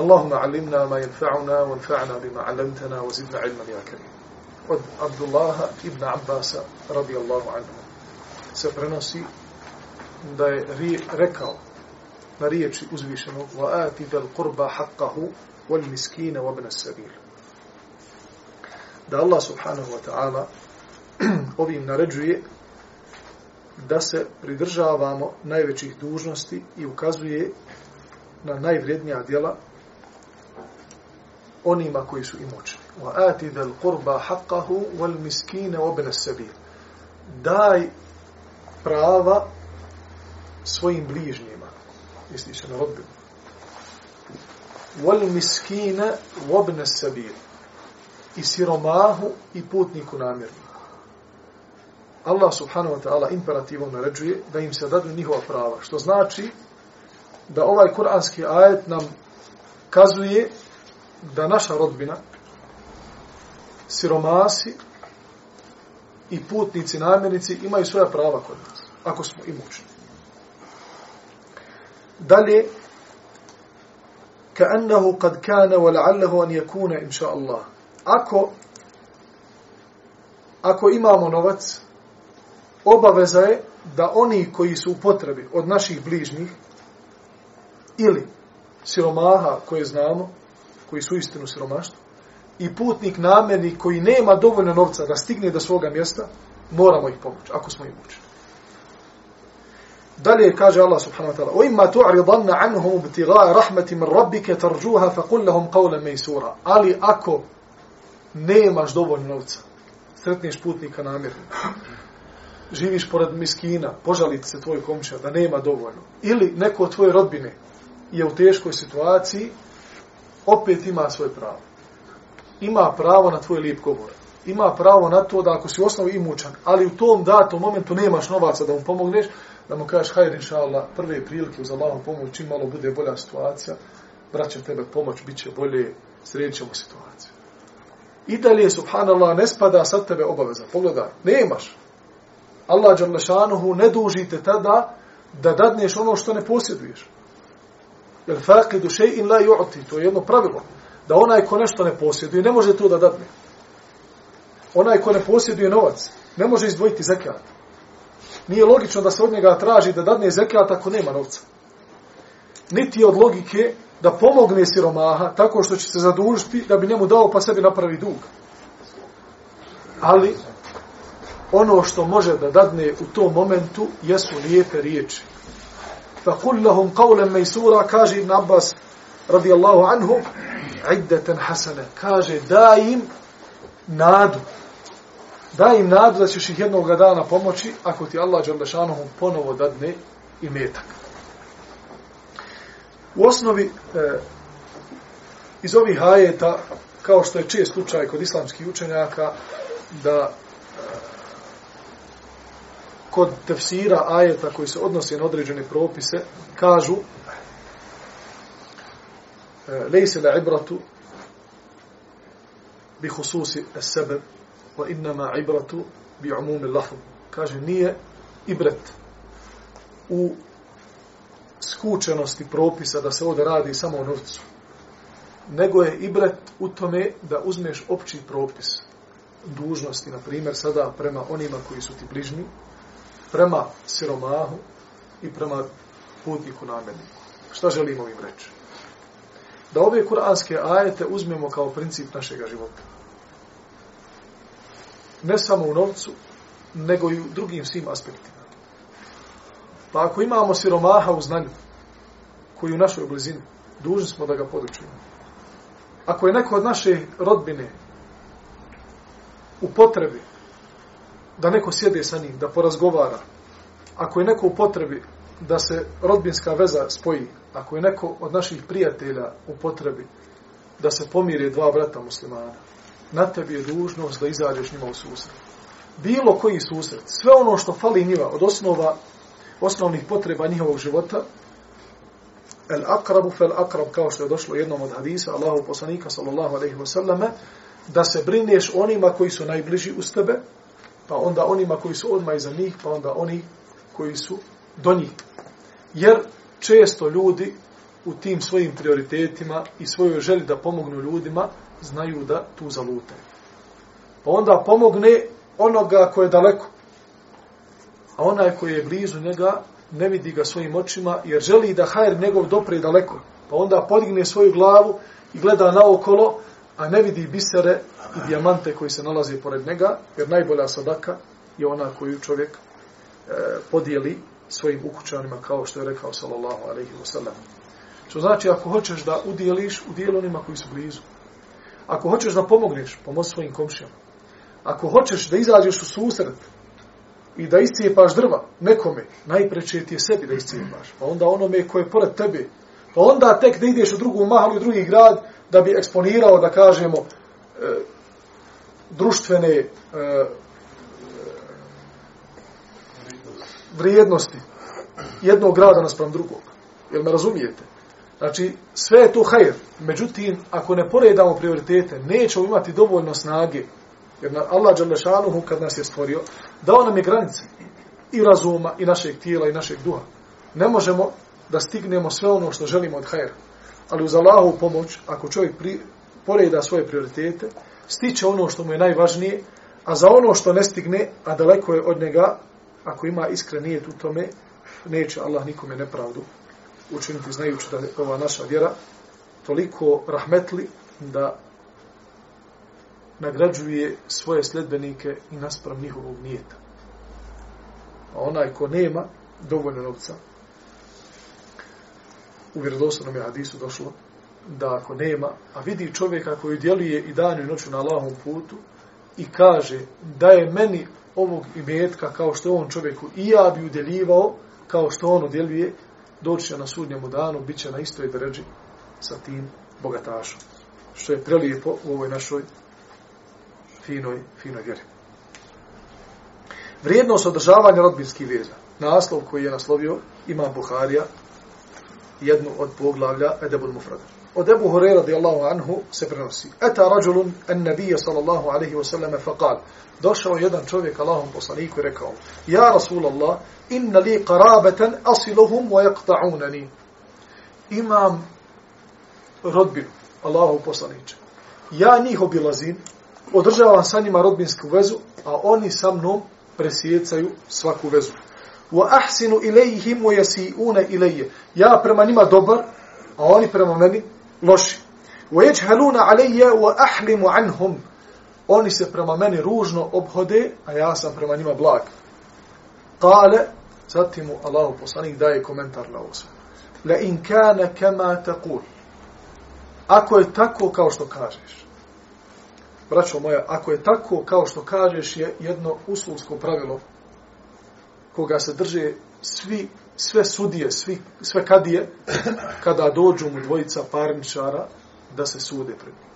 اللهم علمنا ما ينفعنا وانفعنا بما علمتنا وزدنا علما يا كريم od Abdullaha ibn Abbasa radijallahu anhu se prenosi da je ri, rekao na riječi uzvišenog wa ati del kurba haqqahu wal miskine wa ibn sabil da Allah subhanahu wa ta'ala ovim naređuje da se pridržavamo najvećih dužnosti i ukazuje na najvrednija djela onima koji su imućni. Wa ati dal qurba haqqahu wal miskine obne sebi. Daj prava svojim bližnjima. Misli se na rodbinu. Wal miskine obne sebi. I siromahu i putniku namjerniku. Allah subhanahu wa ta'ala imperativom naređuje da im se dadu njihova prava. Što znači da ovaj kuranski ajet nam kazuje da naša rodbina, siromasi i putnici, namjernici imaju svoja prava kod nas, ako smo imućni. Dalje, كأنه قد كان ولعله أن يكون إن شاء الله ako ako imamo novac obaveza je da oni koji su u potrebi od naših bližnjih ili siromaha koje znamo koji su istinu siromaštvo, i putnik namjernik koji nema dovoljno novca da stigne do svoga mjesta, moramo ih pomoći, ako smo im učeni. Dalje kaže Allah subhanahu wa ta'ala, وَإِمَّا تُعْرِضَنَّ عَنْهُمُ بْتِغَاءَ رَحْمَةِ مِنْ رَبِّكَ تَرْجُوهَا فَقُلْ لَهُمْ قَوْلًا مَيْسُورًا Ali ako nemaš dovoljno novca, sretniš putnika namjernika, živiš pored miskina, požaliti se tvoj komšija da nema dovoljno, ili neko od tvoje rodbine je u teškoj situaciji, opet ima svoje pravo. Ima pravo na tvoj lijep govor. Ima pravo na to da ako si osnovi imućan, ali u tom datom momentu nemaš novaca da mu pomogneš, da mu kažeš, hajde, inša Allah, prve prilike uz Allahom pomoć, čim malo bude bolja situacija, braćem tebe pomoć, bit će bolje, sredit ćemo situaciju. I dalje, subhanallah, ne spada sad tebe obaveza. Pogledaj, nemaš. Allah Đalešanuhu ne dužite tada da dadneš ono što ne posjeduješ. Jer faqidu shay'in la yu'ti, to je jedno pravilo. Da onaj ko nešto ne posjeduje, ne može to da dadne. Onaj ko ne posjeduje novac, ne može izdvojiti zekat. Nije logično da se od njega traži da dadne zekat ako nema novca. Niti je od logike da pomogne siromaha tako što će se zadužiti da bi njemu dao pa sebi napravi dug. Ali ono što može da dadne u tom momentu jesu lijepe riječi فقل لهم قولا ميسورا كاجي ابن عباس رضي الله عنه عدة حسنة كاجي دايم نادو دايم نادو da ćeš ih jednog dana pomoći ako ti Allah Đalešanohu ponovo dadne i metak. U osnovi e, iz ovih ajeta, kao što je čest slučaj kod islamskih učenjaka, da kod tefsira ajeta koji se odnose na određene propise, kažu e, lejse la ibratu bi hususi es sebe wa innama ibratu bi umumi lahum. Kaže, nije ibret u skučenosti propisa da se ovdje radi samo o novcu. Nego je ibret u tome da uzmeš opći propis dužnosti, na primjer, sada prema onima koji su ti bližni, prema siromahu i prema putniku namjerniku. Šta želimo im reći? Da ove kuranske ajete uzmemo kao princip našeg života. Ne samo u novcu, nego i u drugim svim aspektima. Pa ako imamo siromaha u znanju, koji u našoj blizini, dužni smo da ga podučimo. Ako je neko od naše rodbine u potrebi da neko sjede sa njim, da porazgovara. Ako je neko u potrebi da se rodbinska veza spoji, ako je neko od naših prijatelja u potrebi da se pomire dva brata muslimana, na tebi je dužnost da izađeš njima u susret. Bilo koji susret, sve ono što fali njima od osnova, osnovnih potreba njihovog života, el akrabu fel akrab, kao što je došlo jednom od hadisa, Allahu poslanika, sallallahu alaihi wasallam, da se brineš onima koji su najbliži uz tebe, pa onda onima koji su odmah iza njih, pa onda oni koji su do njih. Jer često ljudi u tim svojim prioritetima i svojoj želi da pomognu ljudima, znaju da tu zalutaju. Pa onda pomogne onoga koji je daleko. A onaj koji je blizu njega, ne vidi ga svojim očima, jer želi da hajr njegov dopre daleko. Pa onda podigne svoju glavu i gleda naokolo, a ne vidi bisere i dijamante koji se nalaze pored njega, jer najbolja sadaka je ona koju čovjek e, podijeli svojim ukućanima, kao što je rekao sallallahu alaihi wa sallam. Što znači, ako hoćeš da udijeliš, udjeli onima koji su blizu. Ako hoćeš da pomogneš, pomozi svojim komšijama. Ako hoćeš da izađeš u susret i da iscijepaš drva nekome, najpreće ti je sebi da iscijepaš. Pa onda onome koje je pored tebe, pa onda tek da ideš u drugu mahalu i drugi grad, da bi eksponirao, da kažemo, e, društvene e, vrijednosti jednog grada naspram drugog. Jel me razumijete? Znači, sve je to hajr. Međutim, ako ne poredamo prioritete, nećemo imati dovoljno snage. Jer na Allah Đalešanuhu, kad nas je stvorio, dao nam je granice i razuma, i našeg tijela, i našeg duha. Ne možemo da stignemo sve ono što želimo od hajra. Ali uz Allahovu pomoć, ako čovjek pri, poreda svoje prioritete, stiče ono što mu je najvažnije, a za ono što ne stigne, a daleko je od njega, ako ima iskrenijet u tome, neće Allah nikome nepravdu učiniti znajući da je ova naša vjera toliko rahmetli da nagrađuje svoje sledbenike i naspram njihovog nijeta. A onaj ko nema dovoljno novca, u vjerodostojnom je hadisu došlo, da ako nema, a vidi čovjeka koji djeluje i danju i noću na Allahom putu i kaže da je meni ovog imetka kao što on čovjeku i ja bi udjeljivao kao što on udjeljuje, doći na sudnjemu danu, bit će na istoj dređi sa tim bogatašom. Što je prelijepo u ovoj našoj finoj, finoj vjeri. Vrijednost održavanja rodbinskih veza. Naslov koji je naslovio ima Buharija jednu od poglavlja Edebul Mufrada. Od Ebu Hureyra radijallahu anhu se prenosi. Eta rađulun en nabija sallallahu alaihi wa sallam faqal. Došao jedan čovjek Allahom poslaniku i rekao Ja Rasulallah, inna li qarabatan asiluhum wa yaqta'unani. Imam rodbinu, Allahov poslaniče. Ja njih obilazim, održavam sa njima rodbinsku vezu, a oni sa mnom presjecaju svaku vezu. Wa ahsinu ilayhim wa yasi'una ilayya. Ja prema njima dobar, a oni prema meni loši. وَيَجْهَلُونَ عَلَيَّ وَأَحْلِمُ عَنْهُمْ. Oni se prema meni ružno obhode, a ja sam prema njima blag. Kale, zatim mu Allahu poslanik daje komentar na ovo La in kana kama taqul. Ako je tako kao što kažeš. Braćo moja, ako je tako kao što kažeš je jedno usulsko pravilo koga se drže svi, sve sudije, svi, sve kadije, kada dođu mu dvojica parničara da se sude pred njim.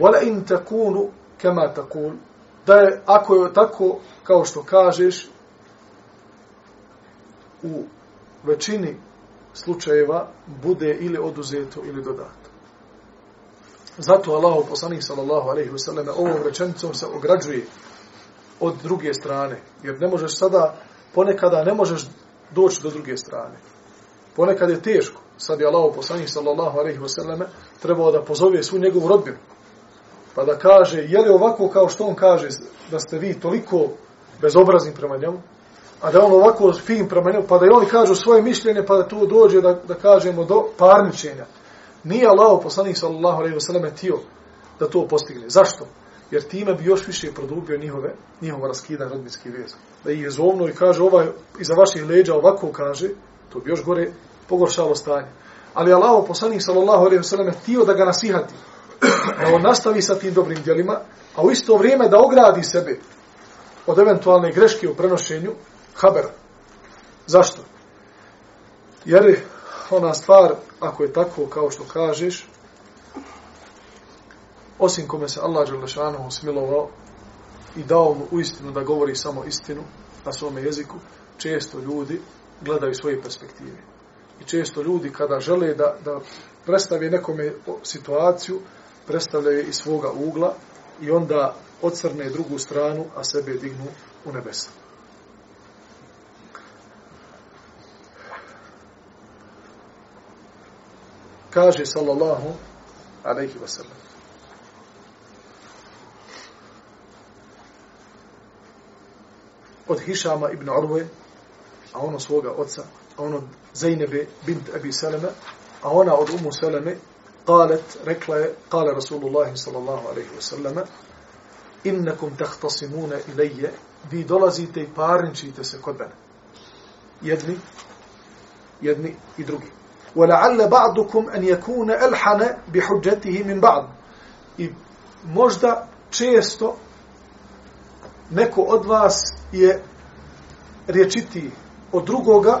Wala in takunu kema takun, da je, ako je tako kao što kažeš, u većini slučajeva bude ili oduzeto ili dodato. Zato Allah, poslanih sallallahu alaihi wa sallam, ovom rečenicom se ograđuje od druge strane. Jer ne možeš sada, ponekada ne možeš doći do druge strane. Ponekad je teško. Sad je Allah, poslanih sallallahu alaihi wa sallam, trebao da pozove svu njegovu rodbinu pa da kaže, je li ovako kao što on kaže, da ste vi toliko bezobrazni prema njemu, a da on ovako fin prema njemu, pa da i oni kažu svoje mišljenje, pa da tu dođe, da, da kažemo, do parničenja. Nije Allah, poslanih sallallahu alaihi wasallam, tio da to postigne. Zašto? Jer time bi još više produbio njihove, njihovo raskidanje rodbinskih veza. Da ih je zovno i kaže, ovaj iza vaših leđa ovako kaže, to bi još gore pogoršalo stanje. Ali Allah, poslanik sallallahu alaihi wasallam, htio da ga nasihati da on nastavi sa tim dobrim djelima, a u isto vrijeme da ogradi sebe od eventualne greške u prenošenju habera. Zašto? Jer ona stvar, ako je tako kao što kažeš, osim kome se Allah Đelešanohu smilovao i dao mu u istinu da govori samo istinu na svome jeziku, često ljudi gledaju svoje perspektive. I često ljudi kada žele da, da predstave nekome situaciju, predstavljaju iz svoga ugla i onda ocrne drugu stranu, a sebe dignu u nebesa. Kaže sallallahu alaihi wasallam Od Hišama ibn Urve, a ono svoga oca, a ono Zainebe bint Abi Salama, a ona od Umu Salame, قالت rekla je, قال رسول الله صلى الله عليه وسلم innakum tahtasimuna ilayya vi dolazite i parničite se kod mene jedni jedni i drugi ولعل بعضكم ان يكون الحن بحجته من بعض i možda često neko od vas je riječiti od drugoga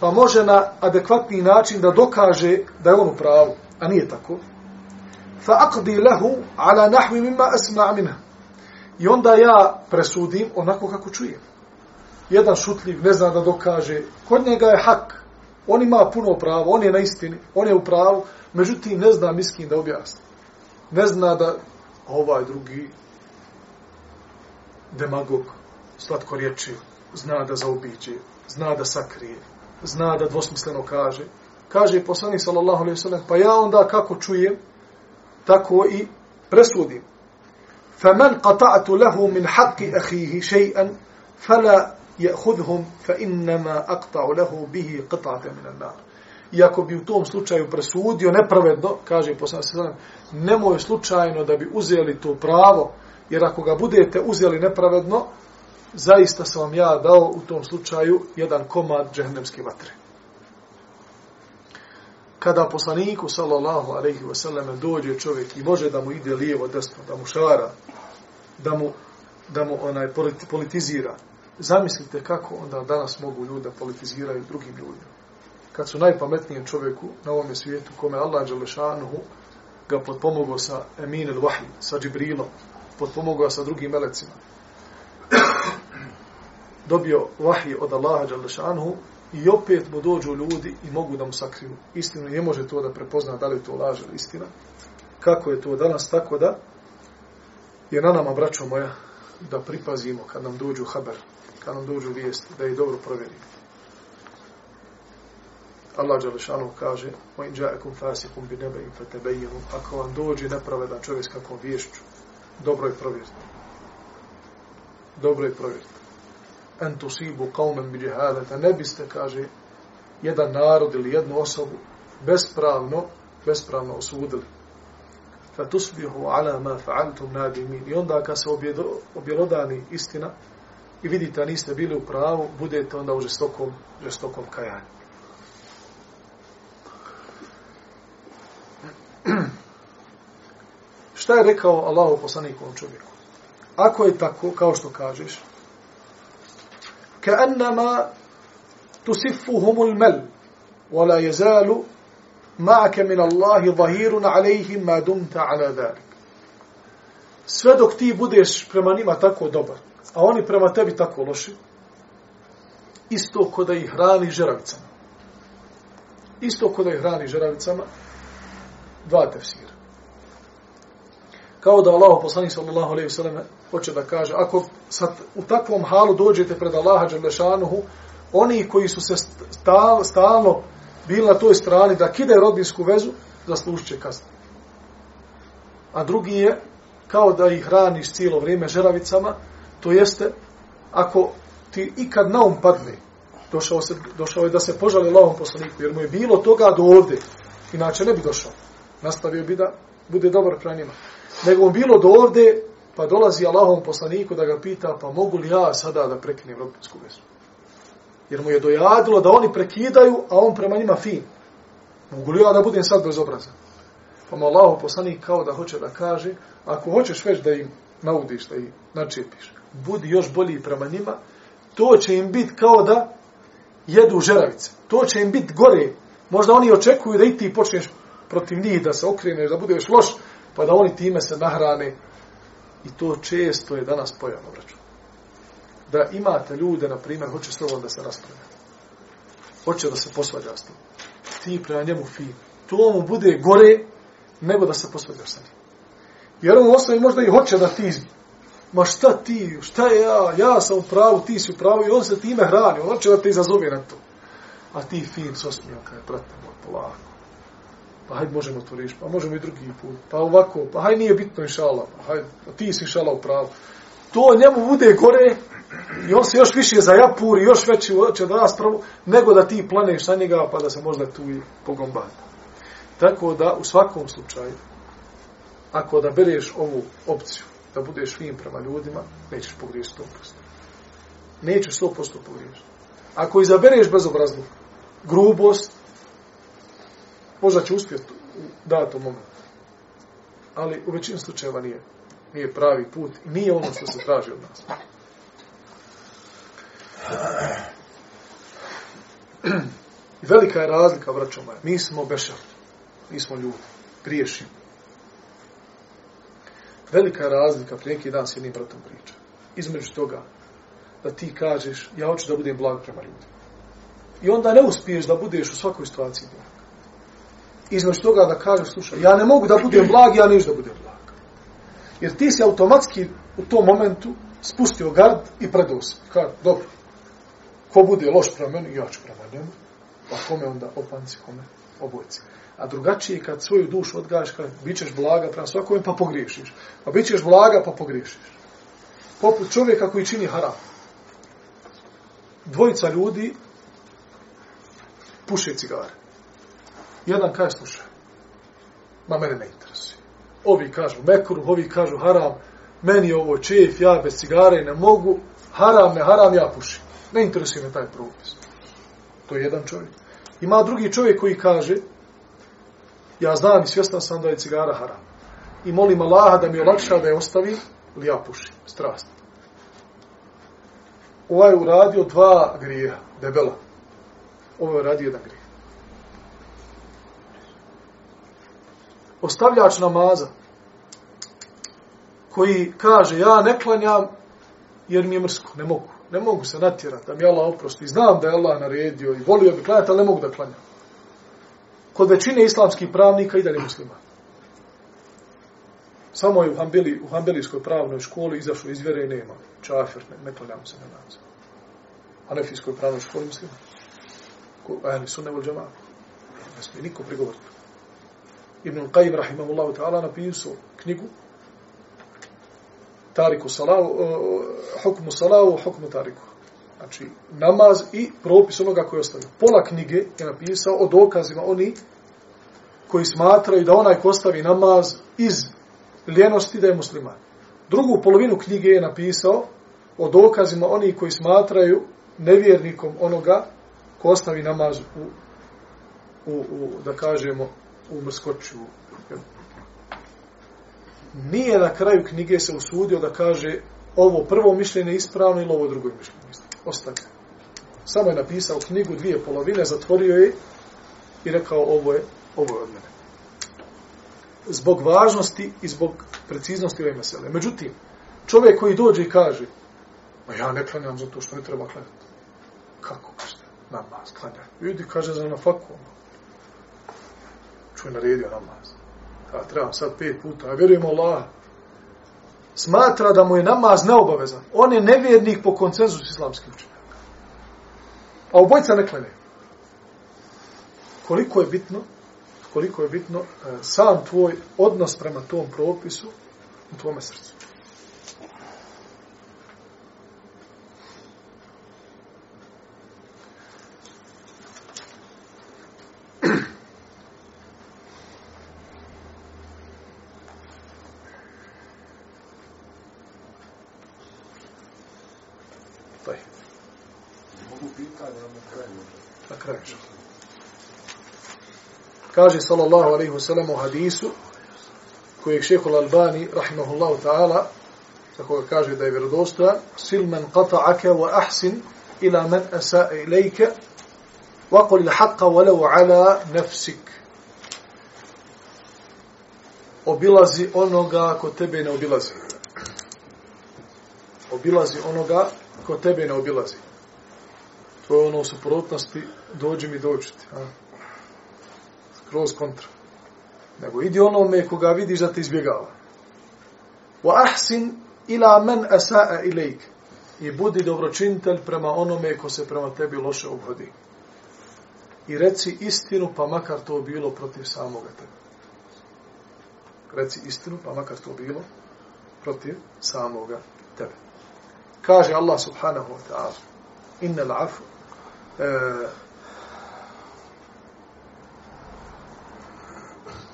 pa može na adekvatni način da dokaže da je on u pravu a nije tako fa aqdi lahu ala nahwi mimma asma' minha I onda ja presudim onako kako čujem. Jedan šutljiv ne zna da dokaže. Kod njega je hak. On ima puno pravo. On je na istini. On je u pravu. Međutim, ne zna miskin da objasni. Ne zna da ovaj drugi demagog, slatko riječi, zna da zaobiđe, zna da sakrije, zna da dvosmisleno kaže. Kaže poslanik sallallahu alejhi ve sellem, pa ja onda kako čujem, tako i presudim. فمن قطعت له من حق أخيه شيئا فلا يأخذهم فإنما أقطع له به قطعة من النار Iako bi u tom slučaju presudio nepravedno, kaže poslanik sallallahu nemoj slučajno da bi uzeli to pravo, jer ako ga budete uzeli nepravedno, zaista sam vam ja dao u tom slučaju jedan komad džehennemske vatre. Kada poslaniku sallallahu alejhi ve sellem dođe čovjek i može da mu ide lijevo desno, da mu šara, da mu, da mu onaj politizira. Zamislite kako onda danas mogu ljudi da politiziraju drugim ljudima. Kad su najpametnijem čovjeku na ovom svijetu, kome Allah Đalešanuhu ga potpomogao sa Emin el Wahi, sa Džibrilom, potpomogao sa drugim melecima. Dobio vahij od Allaha Đalešanhu i opet mu dođu ljudi i mogu da mu sakriju istinu. Ne može to da prepozna da li to laž ili istina. Kako je to danas tako da je na nama, braćo moja, da pripazimo kad nam dođu haber, kad nam dođu vijesti, da je dobro provjerimo. Allah Đalešanu kaže وَإِنْ جَاءَكُمْ فَاسِكُمْ بِنَبَئِمْ bi ako vam dođe nepravedan čovjek s kakvom vješću dobro je provjeriti dobro je provjeriti en tusibu qauman bi džihadeta, ne biste kaže jedan narod ili jednu osobu bespravno bespravno osudili fa tusbihu ala ma fa'altum nadimin. I onda kad se objelodani istina i vidite da niste bili u pravu, budete onda u žestokom, žestokom kajanju. Šta je rekao Allah poslanikom čovjeku? Ako je tako, kao što kažeš, ka annama tusifuhumul mel, wala jezalu معك من الله ظهير عليهم ما دمت على ذلك sve dok ti budeš prema njima tako dobar a oni prema tebi tako loši isto kod da ih hrani žeravicama isto kod da ih hrani žeravicama dva tefsira kao da Allah poslanik sallallahu alejhi ve selleme hoće da kaže ako sad u takvom halu dođete pred Allaha dželešanuhu oni koji su se stalno bili na toj strani da kide rodbinsku vezu, zaslužiće kaznu. A drugi je, kao da ih hraniš cijelo vrijeme žeravicama, to jeste, ako ti ikad na um padne, došao, se, došao je da se požali Allahom poslaniku, jer mu je bilo toga do ovde, inače ne bi došao. Nastavio bi da bude dobar prema njima. Nego mu bilo do ovde, pa dolazi Allahom poslaniku da ga pita, pa mogu li ja sada da prekinem rodbinsku vezu? jer mu je dojadilo da oni prekidaju, a on prema njima fin. Mogu li ja da budem sad bezobrazan? Pa mu Allahom poslanik kao da hoće da kaže, ako hoćeš već da im naudiš, da im načepiš, budi još bolji prema njima, to će im biti kao da jedu žeravice. To će im biti gore. Možda oni očekuju da i ti počneš protiv njih, da se okreneš, da budeš loš, pa da oni time se nahrane. I to često je danas pojavno, braću. Da imate ljude, na primjer, hoće s tobom da se raspravlja. Hoće da se posvađa s tobom. Ti prema njemu fin. To mu bude gore nego da se posvađaš sa njim. Jer on osnovi možda i hoće da ti ma šta ti, šta je ja, ja sam u pravu, ti si u pravu i on se time hrani, on hoće da te izazove na to. A ti fin s osmijom, kada je pratimo, polako. Pa hajde možemo to riješiti, pa možemo i drugi put, pa ovako, pa hajde nije bitno inšala, pa hajde, pa ti si inšala u pravu. To njemu bude gore i on se još više zajapuri, još veći će da raspravu, nego da ti planeš na njega, pa da se možda tu i pogombati. Tako da, u svakom slučaju, ako da bereš ovu opciju, da budeš fin prema ljudima, nećeš pogriješiti 100%. Nećeš 100% pogriješiti. Ako izabereš bezobrazluk, grubost, možda će uspjeti u datom momentu. Ali u većini slučajeva nije. Nije pravi put i nije ono što se traži od nas. I velika je razlika, braćo moja. Mi smo bešar. Mi smo ljudi. Griješimo velika razlika prije neki dan s jednim bratom priča. Između toga da ti kažeš ja hoću da budem blag prema ljudima. I onda ne uspiješ da budeš u svakoj situaciji blag. Između toga da kažeš slušaj, ja ne mogu da budem blag, ja neću da budem blag. Jer ti si automatski u tom momentu spustio gard i predao se. Kaže, dobro, ko bude loš prema meni, ja ću prema njemu. Pa kome onda opanci, kome obojci. A drugačije kad svoju dušu odgaš, kad bit ćeš blaga prema svakome, pa pogriješiš. Pa bit ćeš blaga, pa pogriješiš. Poput čovjeka koji čini haram. Dvojica ljudi puše cigare. Jedan kaže, slušaj, ma mene ne interesuje. Ovi kažu mekruh, ovi kažu haram, meni je ovo čef, ja bez cigare ne mogu, haram, ne haram, ja pušim. Ne interesuje me taj propis. To je jedan čovjek. Ima drugi čovjek koji kaže, ja znam i svjestan sam da je cigara haram. I molim Allaha da mi olakša da je ostavim, ili ja pušim, strast. Ovaj je uradio dva grija, debela. Ovo je uradio jedan grije. Ostavljač namaza, koji kaže, ja ne klanjam jer mi je mrsko, ne mogu. Ne mogu se natjerati da mi Allah oprosti. Znam da je Allah naredio i volio bi klanjati, ali ne mogu da klanjam kod većine islamskih pravnika i dalje muslima. Samo je u, Hambeli, u Hambelijskoj pravnoj školi izašao iz vjere i nema. Čafir, ne, ne klanjamo se na nas. A pravnoj školi muslima. A ni sunne vol džama. Ne smije niko prigovoriti. Ibn Qajim, rahimahullahu ta'ala, napisao knjigu Tariku salavu, uh, hukmu salavu, hukmu tariku znači namaz i propis onoga koji ostavio. Pola knjige je napisao o dokazima oni koji smatraju da onaj ko ostavi namaz iz ljenosti da je musliman. Drugu polovinu knjige je napisao o dokazima oni koji smatraju nevjernikom onoga ko ostavi namaz u, u, u da kažemo, u mrskoću. Nije na kraju knjige se usudio da kaže ovo prvo mišljenje ispravno ili ovo drugo mišljenje ispravno ostavi. Samo je napisao knjigu dvije polovine, zatvorio je i rekao ovo je, ovo je od mene. Zbog važnosti i zbog preciznosti ove mesele. Međutim, čovjek koji dođe i kaže, ma ja ne klanjam zato što ne treba klanjati. Kako kažete? Namaz, klanjaj. Vidi, kaže za na faku. je naredio namaz. Ja trebam sad pet puta. Ja vjerujem Allah, smatra da mu je namaz neobavezan. On je nevjernik po koncenzusu islamskih učenjaka. A obojca ne klene. Koliko je bitno, koliko je bitno e, sam tvoj odnos prema tom propisu u tvome srcu. Kaže sallallahu alaihi wasallam u hadisu kojeg šeho Al-Albani rahimahullahu ta'ala tako ga kaže da je vjerodostojan silman qata'aka wa ahsin ila man asa'a ilajka wa qul il haqqa walau ala nafsik. Obilazi onoga ko tebe ne obilazi. Obilazi onoga ko tebe ne obilazi. To je ono u suprotnosti dođi mi dođiti a? Kroz kontra nego idi onome koga vidiš da te izbjegava wa ahsin ila man asa'a ilayk i budi dobročinitelj prema onome ko se prema tebi loše obhodi. I reci istinu, pa makar to bilo protiv samoga tebe. Reci istinu, pa makar to bilo protiv samoga tebe. Kaže Allah subhanahu wa ta'ala, inna afu. e, eh,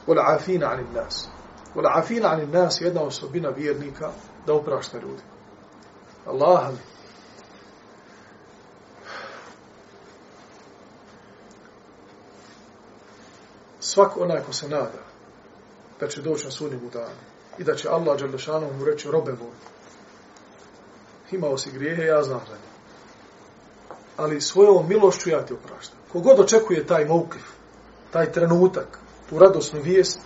والعافين عن الناس والعافين عن الناس jedna osobina vjernika da oprašta ljudi. Allah svak onaj ko se nada da će doći na sudnjem danu i da će Allah Đalešanu mu reći robe moj imao si grijehe, ja znam za nje. Ali svojom milošću ja ti opraštam. Kogod očekuje taj moukif, taj trenutak, tu radosnu vijest,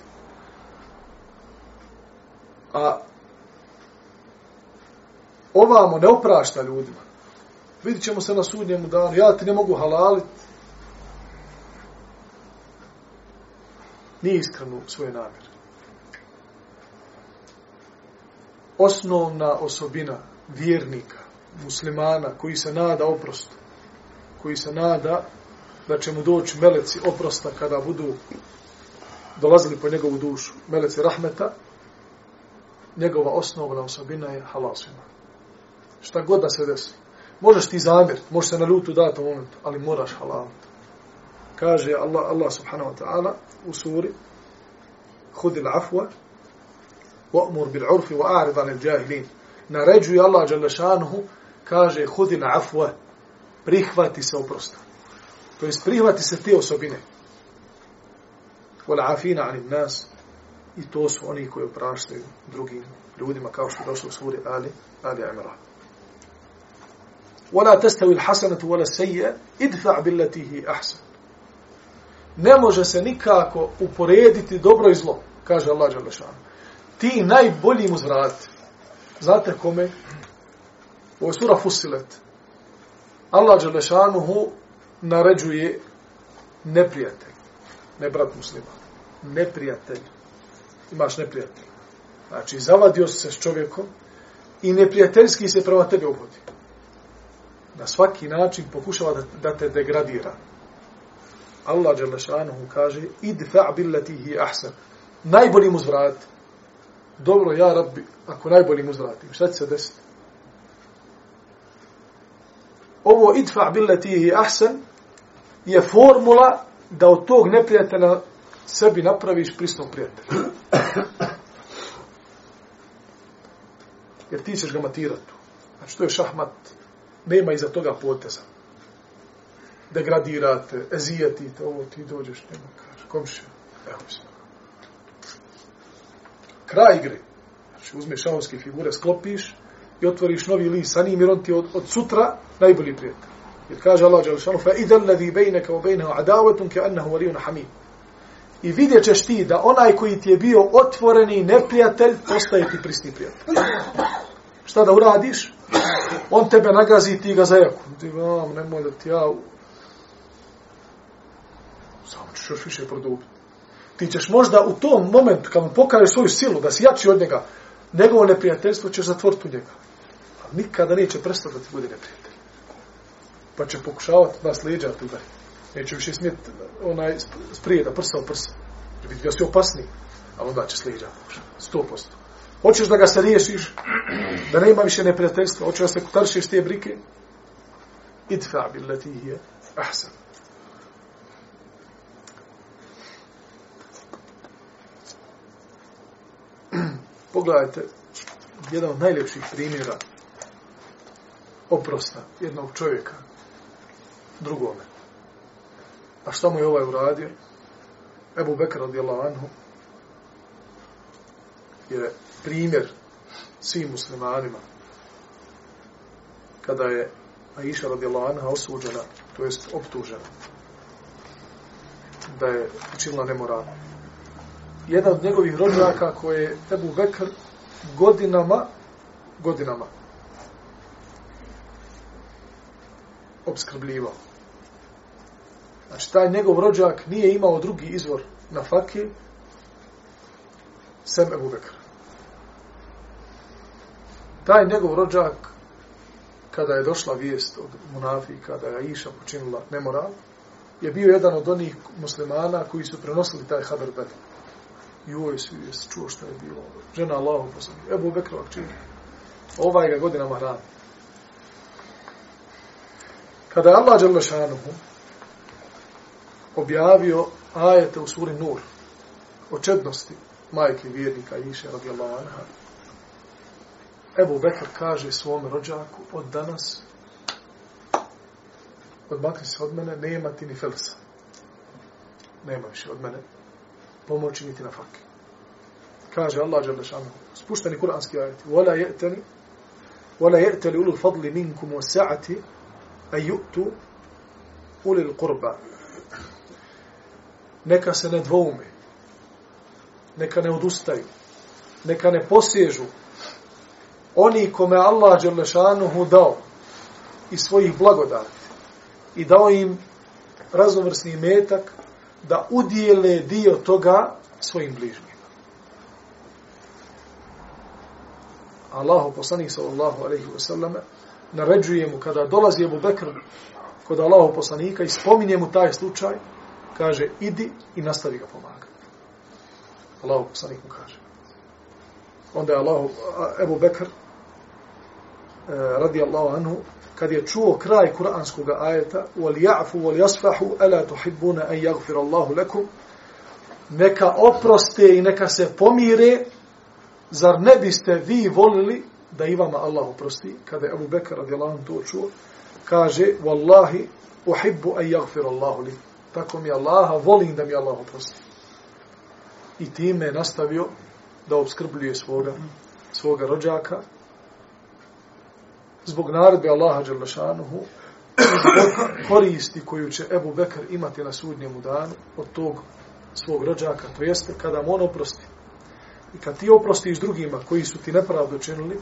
a ovamo ne oprašta ljudima. Vidit ćemo se na sudnjemu danu, ja ti ne mogu halaliti. Nije iskreno svoje namjere. Osnovna osobina vjernika, muslimana, koji se nada oprostu, koji se nada da će mu doći meleci oprosta kada budu dolazili po njegovu dušu, meleci rahmeta, njegova osnovna osobina je halasina. Šta god da se desi. Možeš ti zamjer, možeš se na ljutu dati u momentu, ali moraš halal. Kaže Allah, Allah subhanahu wa ta'ala u suri Hudi l'afwa wa'mur bil urfi wa a'rid anil jahilin. Naređuje Allah Đalešanuhu, kaže Hudi l'afwa prihvati se oprosta. To jest prihvati se te osobine. Wal afina anil nas i to su oni koji opraštaju drugim ljudima kao što je došlo u suri Ali, Ali Imran. ولا تستوي الحسنة ولا السيئة ادفع بالتي هي أحسن ne može se nikako uporediti dobro i zlo, kaže Allah Đalešanu. Ti najbolji mu zvrati. Znate kome? Ovo je sura Fusilet. Allah Đalešanuhu naređuje neprijatelj. Ne brat musliman, Neprijatelj. Imaš neprijatelj. Znači, zavadio se s čovjekom i neprijateljski se prema tebe uvodi. na svaki način pokušava da, da te degradira. Allah Đelešanuhu kaže idfa' billati hi ahsan. Najbolji mu zvrat. Dobro, ja rabbi, ako najbolji mu zvratim, šta će se desiti? Ovo idfa' billati hi ahsan je formula da od tog neprijatelja sebi napraviš prisnog prijatelja. Jer ti ćeš ga matirati. Znači, to je šahmat nema iza toga poteza. Degradirate, ezijetite, ovo ti dođeš, nema kaže, komšija, evo smo. Kraj igre. Znači, uzmeš šahovske figure, sklopiš i otvoriš novi list sa njim, jer on ti od, od sutra najbolji prijatelj. Jer kaže Allah Đelešanu, fa idan ladhi bejneka u bejnehu adavetum ke annahu valijun hamid. I vidjet ćeš ti da onaj koji ti je bio otvoreni neprijatelj, postaje ti prisni prijatelj. Šta da uradiš? On tebe nagazi i ti ga zajaku. Ti vam, nemoj da ti ja... Samo ćeš još više produbiti. Ti ćeš možda u tom momentu, kad mu pokažeš svoju silu, da si jači od njega, njegovo neprijateljstvo ćeš zatvoriti u njega. A nikada neće prestati da ti bude neprijatelj. Pa će pokušavati nas leđa tu da neće više smjeti onaj sprijeda, prsa u prsa. Jer vidi ga si opasniji, ali onda će slijeđa pokušati. Sto posto. Hoćeš da ga se riješiš, da nema više neprijateljstva, hoćeš da se kutaršiš te brike, idfa billati je ahsan. Pogledajte, jedan od najljepših primjera oprosta jednog čovjeka drugome. A što mu je ovaj uradio? Ebu Bekr radijallahu anhu je primjer svim muslimanima kada je Aisha radijallahu anha osuđena, to jest optužena, da je učinila nemoral. Jedan od njegovih rođaka koje je Ebu Bekr godinama, godinama, obskrbljivao. Znači, taj njegov rođak nije imao drugi izvor na fakir, sem Ebu Bekr. Taj njegov rođak, kada je došla vijest od Munafika da je Iša počinila nemoral, je bio jedan od onih muslimana koji su prenosili taj haber bedel. I uvoj svi je čuo što je bilo. Žena Allahom poslani. Ebu Bekrovak čini. Ovaj ga godinama radi. Kada je Allah Đalešanuhu objavio ajete u suri Nur o čednosti majke vjernika Iše radijallahu anha, Ebu Bekr kaže svome rođaku od danas odmakni se od mene, nema ti ni felsa. Nema više od mene pomoći niti na fakir. Kaže Allah Đalešanu, spušteni kuranski ajeti, وَلَا يَأْتَنِ وَلَا يَأْتَلِ أُلُوا الْفَضْلِ مِنْكُمْ وَسَعَتِ أَيُؤْتُ أُلِي الْقُرْبَ Neka se ne dvoume, neka ne odustaju, neka ne posježu. Oni kome Allah Đelešanuhu dao iz svojih blagodati i dao im raznovrsni metak da udijele dio toga svojim bližnjima. Allahu poslanik sallallahu alejhi ve selleme naređuje mu kada dolazi Abu Bekr kod Allahu poslanika i spominje mu taj slučaj, kaže idi i nastavi ga pomagati. Allahu poslanik mu kaže. Onda je Allahu, Ebu Bekr, eh, radi Allahu anhu, kad je čuo kraj kuranskog ajeta wal ya'fu wal yasfahu ala tuhibbuna an yaghfira Allahu lakum neka oproste i neka se pomire zar ne biste vi volili da i vama Allah oprosti kada je Abu Bekr radijallahu anhu to čuo kaže wallahi uhibbu an yaghfira Allahu li tako mi Allaha volim da mi Allah oprosti i time je nastavio da obskrbljuje svoga svoga rođaka zbog naredbe Allaha Đalešanuhu, zbog koristi koju će Ebu Bekr imati na sudnjemu danu od tog svog rođaka, to jeste kada mu on oprosti. I kad ti oprostiš drugima koji su ti nepravdu činili,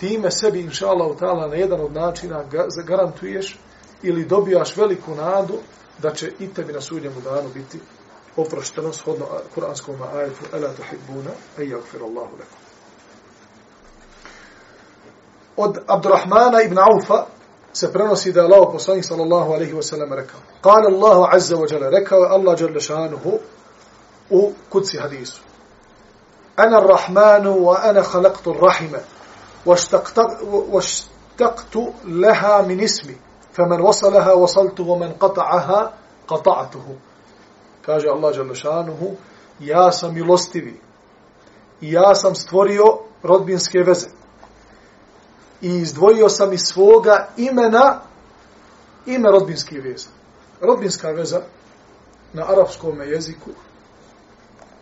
time sebi, inša Allah, na jedan od načina garantuješ ili dobijaš veliku nadu da će i tebi na sudnjemu danu biti oprošteno shodno kuranskom ajetu Ela tuhibbuna, ejagfir Allahu lekom od Abdurrahmana ibn Aufa se prenosi da je Allah poslanik sallallahu alaihi wa sallam rekao. Kale Allahu azza wa jala, rekao je Allah jalla šanuhu u kuci hadisu. Ana rahmanu wa ana khalaqtu rahima واشتقت لها من اسمي فمن وصلها وصلت ومن قطعها قطعته kaže Allah dželle šanuhu ja sam milostivi ja sam stvorio rodbinske veze i izdvojio sam iz svoga imena ime rodbinske veza. Rodbinska veza na arapskom jeziku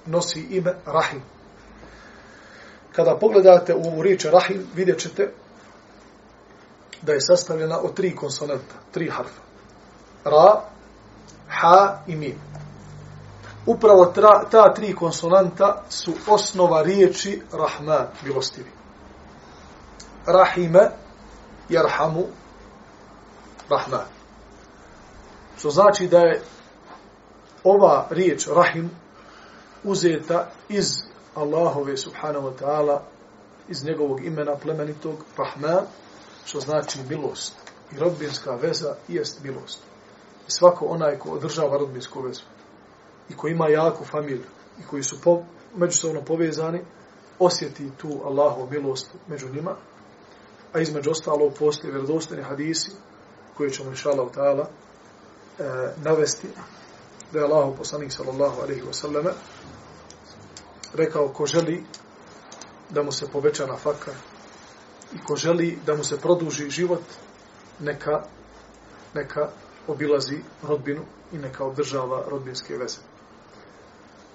nosi ime Rahim. Kada pogledate u ovu riječ Rahim, vidjet ćete da je sastavljena od tri konsonanta, tri harfa. Ra, Ha i Mim. Upravo tra, ta tri konsonanta su osnova riječi Rahman, milostivi rahime jerhamu rahman. Što znači da je ova riječ rahim uzeta iz Allahove subhanahu wa ta'ala iz njegovog imena plemenitog rahman što znači milost. I rodbinska veza jest milost. I svako onaj ko održava rodbinsku vezu. I ko ima jaku familiju. I koji su po, međusobno povezani osjeti tu Allahu milost među njima. A između ostalo postoje vjerodostojni hadisi koje ćemo inša ta'ala e, navesti da je Allah poslanik sallallahu alaihi wa sallam rekao ko želi da mu se poveća na fakar i ko želi da mu se produži život neka neka obilazi rodbinu i neka održava rodbinske veze.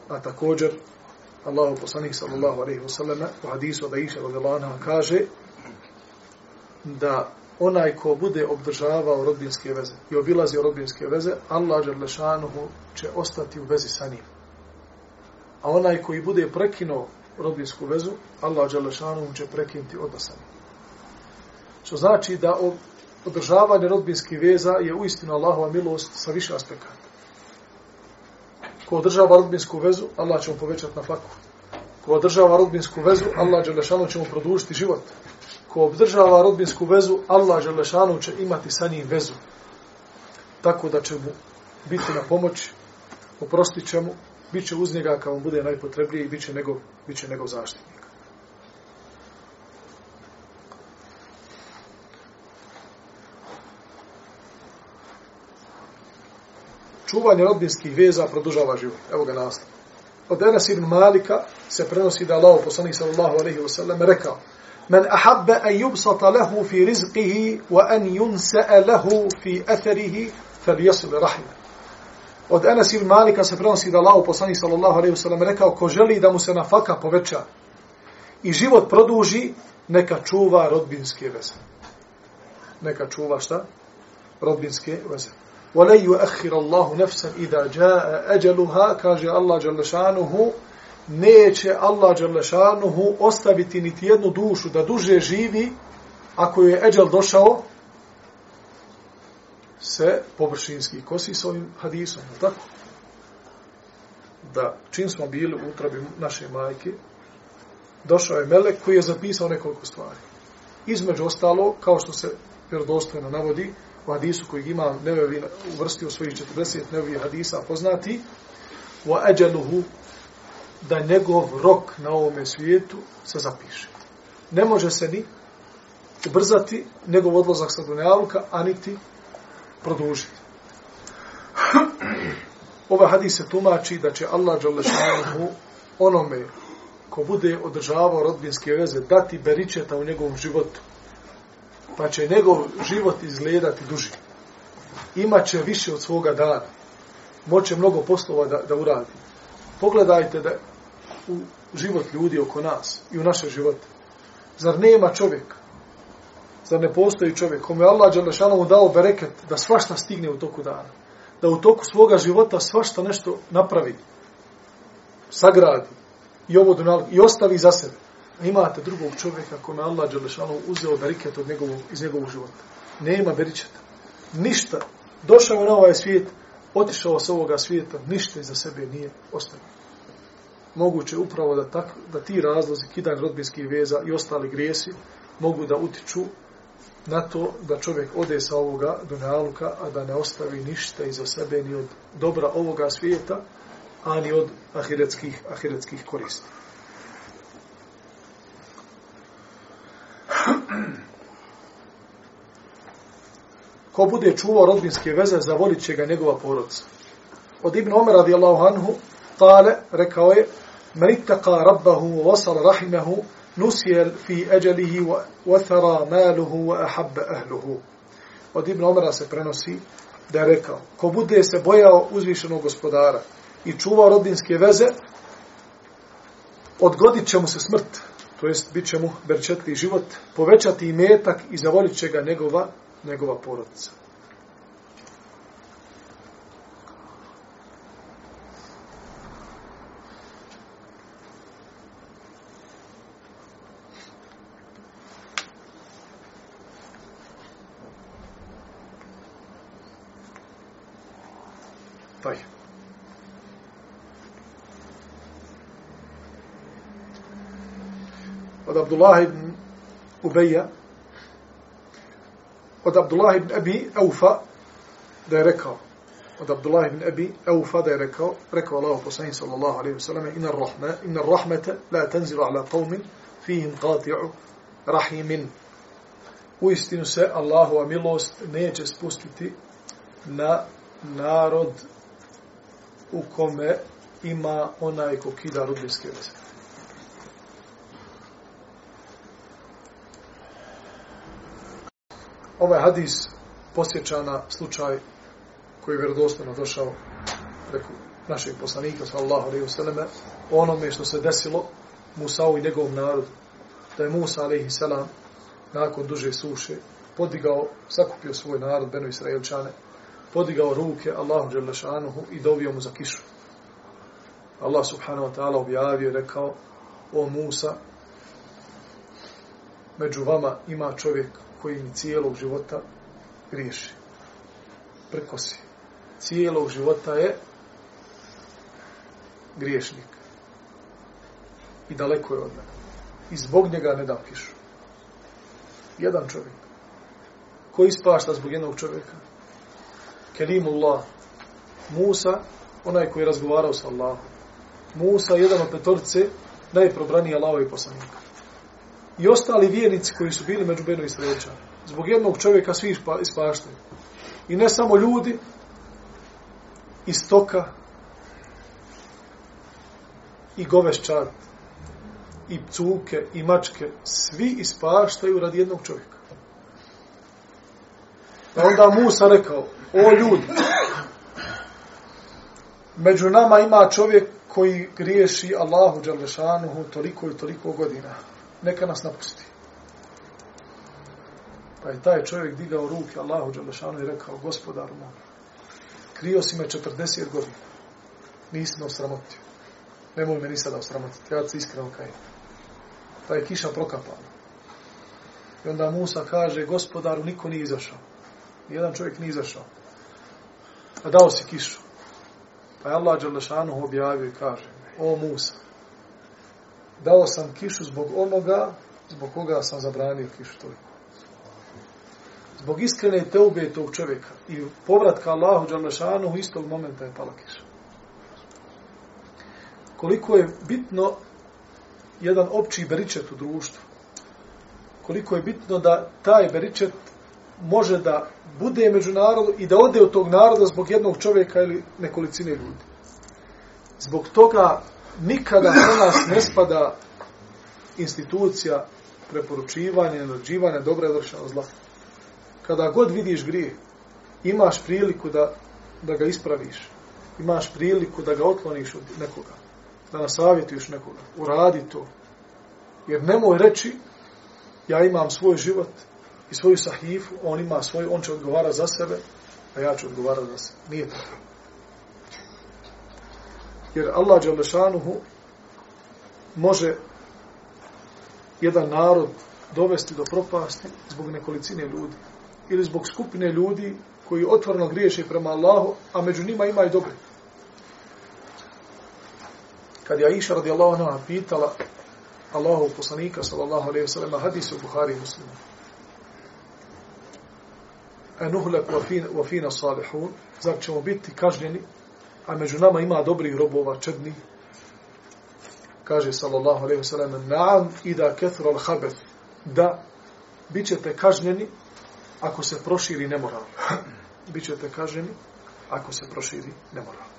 A također Allahu poslanik sallallahu alaihi wa sallam u hadisu da iša radijallahu kaže da onaj ko bude obdržavao rodbinske veze i obilazio rodbinske veze, Allah Đerlešanuhu će ostati u vezi sa njim. A onaj koji bude prekinuo rodbinsku vezu, Allah Đerlešanuhu će prekinuti odnos sa njim. Što znači da održavanje rodbinskih veza je uistinu Allahova milost sa više aspekata. Ko održava rodbinsku vezu, Allah će mu povećati na faku. Ko održava rodbinsku vezu, Allah Đelešanu će mu produžiti život. Ko održava rodbinsku vezu, Allah Đelešanu će imati sa njim vezu. Tako da će mu biti na pomoć, oprostit će mu, bit će uz njega kao mu bude najpotrebniji i bit će njegov, bit će njegov zaštitnik. Čuvanje rodbinskih veza produžava život. Evo ga nastav. Od Enes ibn Malika se prenosi da Allah poslanik sallallahu alaihi wa sallam rekao Men ahabbe en yubsata lehu fi rizqihi wa an yunse'e lehu fi atharihi fel jesul rahime. Od Enes ibn Malika se prenosi da Allah poslanik sallallahu alaihi wa sallam rekao ko želi da mu se nafaka poveća i život produži neka čuva rodbinske veze. Neka čuva šta? Rodbinske veze. وَلَنْ يُؤَخِّرَ اللَّهُ نَفْسًا إِذَا جَاءَ أَجَلُهَا kaže Allah Đalešanuhu neće Allah Đalešanuhu ostaviti niti jednu dušu da duže živi ako je eđel došao se površinski kosi s ovim hadisom, tako? Da čim smo bili u utrabi naše majke, došao je melek koji je zapisao nekoliko stvari. Između ostalo, kao što se vjerodostojno navodi, u hadisu koji ima nevevi uvrstio svojih 40 nevevi hadisa poznati wa ajaluhu da njegov rok na ovome svijetu se zapiše. Ne može se ni ubrzati njegov odlazak sa dunjaluka, a niti produžiti. Ova hadis se tumači da će Allah Đalešanuhu onome ko bude održavao rodbinske veze dati beričeta u njegovom životu pa će njegov život izgledati duži. Imaće više od svoga dana. Moće mnogo poslova da, da uradi. Pogledajte da u život ljudi oko nas i u naše živote. Zar nema čovjek? Zar ne postoji čovjek kome je Allah Đalešanovu dao bereket da svašta stigne u toku dana? Da u toku svoga života svašta nešto napravi, sagradi i ovo i ostavi za sebe imate drugog čovjeka kome Allah Đelešanu uzeo beriket od njegovog, iz njegovog života. Nema beričeta. Ništa. Došao na ovaj svijet, otišao s ovoga svijeta, ništa iza sebe nije ostavio. Moguće upravo da, tak, da ti razlozi, kidanje rodbinskih veza i ostali grijesi, mogu da utiču na to da čovjek ode sa ovoga dunjaluka, a da ne ostavi ništa iza sebe ni od dobra ovoga svijeta, ani od ahiretskih, ahiretskih koristi. Ko bude čuvao rodbinske veze, zavolit će ga njegova porodica. Od Ibn Omer radijallahu anhu, kale, rekao je, men ittaka rabbahu wa wasal rahimahu, nusijel fi eđelihi wa thara maluhu wa ahabba ahluhu. Od Ibn Omera se prenosi da je rekao, ko bude se bojao uzvišenog gospodara i čuvao rodinske veze, odgodit će mu se smrt, to jest bit će mu berčetli život, povećati imetak i zavolit će ga njegova, njegova porodica. Taj. od Abdullah ibn Ubeja, od Abdullah ibn Abi Eufa, da je rekao, od Abdullah ibn Abi Eufa da je rekao, rekao Allah poslani sallallahu alaihi ve sallam, ina rahme, inna rahmete la tenzilu ala qavmin fihim qati'u rahimin. U istinu se Allahova milost neće spustiti na narod u kome ima onaj ko kida rodbinske veze. Ovaj hadis posjeća na slučaj koji je vjerodostojno došao preko našeg poslanika sallallahu alejhi ve selleme onome što se desilo Musau i njegovom narodu da je Musa alejhi selam nakon duže suše podigao, sakupio svoj narod, Beno Israelčane, podigao ruke Allahu Đelešanuhu i dovio mu za kišu. Allah subhanahu wa ta'ala objavio i rekao, o Musa, među vama ima čovjek koji mi cijelog života griješi. Prkosi. Cijelog života je griješnik. I daleko je od mene. I zbog njega ne dam kišu. Jedan čovjek. Ko ispašta zbog jednog čovjeka? Kelimullah. Musa, onaj koji je razgovarao sa Allahom. Musa, jedan od petorce, najprobraniji Allahovi poslanika. I ostali vjernici koji su bili među Beno i Sreća. Zbog jednog čovjeka svi ispaštaju. I ne samo ljudi, i stoka, i goveščar, i pcuke, i mačke, svi ispaštaju radi jednog čovjeka. Pa onda Musa rekao, o ljudi, među nama ima čovjek koji griješi Allahu Đalešanuhu toliko i toliko godina. Neka nas napusti. Pa je taj čovjek digao ruke Allahu Đalešanu i rekao, gospodar moj, krio si me 40 godina. Nisi me osramotio. Nemoj me ni sada osramotiti. Ja se iskreno kaj. Pa je kiša prokapala. I onda Musa kaže, gospodaru, niko nije izašao. Jedan čovjek nije izašao. A dao si kišu. Pa je Allah Đalešanu objavio i kaže, o Musa, dao sam kišu zbog onoga, zbog koga sam zabranio kišu toliko. Zbog iskrene teube tog čovjeka i povratka Allahu Đalešanu u istog momenta je pala kiša. Koliko je bitno jedan opći beričet u društvu. Koliko je bitno da taj beričet može da bude među narodu i da ode od tog naroda zbog jednog čovjeka ili nekolicine ljudi. Zbog toga nikada na nas ne spada institucija preporučivanja, nađivanja dobra i vršena zla. Kada god vidiš grije, imaš priliku da, da ga ispraviš. Imaš priliku da ga otkloniš od nekoga. Da nasavjetuješ nekoga. Uradi to. Jer nemoj reći, ja imam svoj život i svoju sahifu, on ima svoj, on će odgovara za sebe, a ja ću odgovara za sebe. Nije tako. Jer Allah Đalešanuhu može jedan narod dovesti do propasti zbog nekolicine ljudi. Ili zbog skupine ljudi koji otvorno griješe prema Allahu, a među njima ima i dobri. Kad je Aisha radijallahu anha pitala Allahov poslanika sallallahu alejhi ve sellem hadis u Buhari i Muslimu. Anuhlak wa fina wa fina salihun, zar ćemo biti kažnjeni, a među nama ima dobrih robova, čedni. Kaže sallallahu alejhi ve sellem: i ida kethro al-khabath." Da bićete kažnjeni ako se proširi nemoral. bićete kažnjeni ako se proširi nemoral.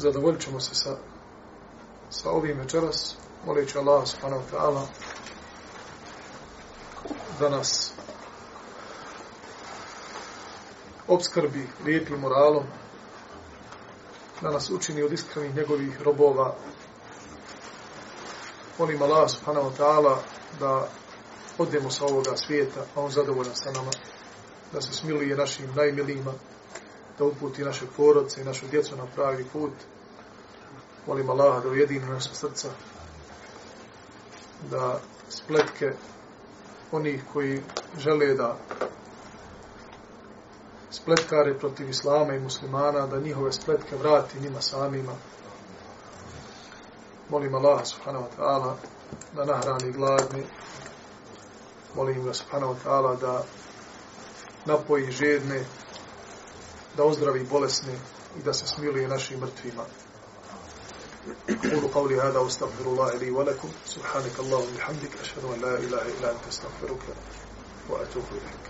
Zadovoljit ćemo se sa, sa ovim večeras, molit Allah subhanahu ta'ala da nas obskrbi lijepim moralom, da nas učini od iskrenih njegovih robova. Molim Allah subhanahu wa ta'ala da odemo sa ovoga svijeta, a on zadovoljan sa nama, da se smiluje našim najmilijima, da uputi naše porodce i našu djecu na pravi put. Molim Allaha da ujedini naše srca, da spletke onih koji žele da spletkare protiv Islama i muslimana, da njihove spletke vrati njima samima. Molim Allaha subhanahu wa ta'ala da nahrani gladni. Molim ga subhanahu wa ta'ala da napoji žedne, da ozdravi bolesne i da se smiluje našim mrtvima. أقول قولي هذا واستغفر الله لي ولكم سبحانك اللهم وبحمدك أشهد أن لا إله إلا أنت استغفرك wa atubu ilaik.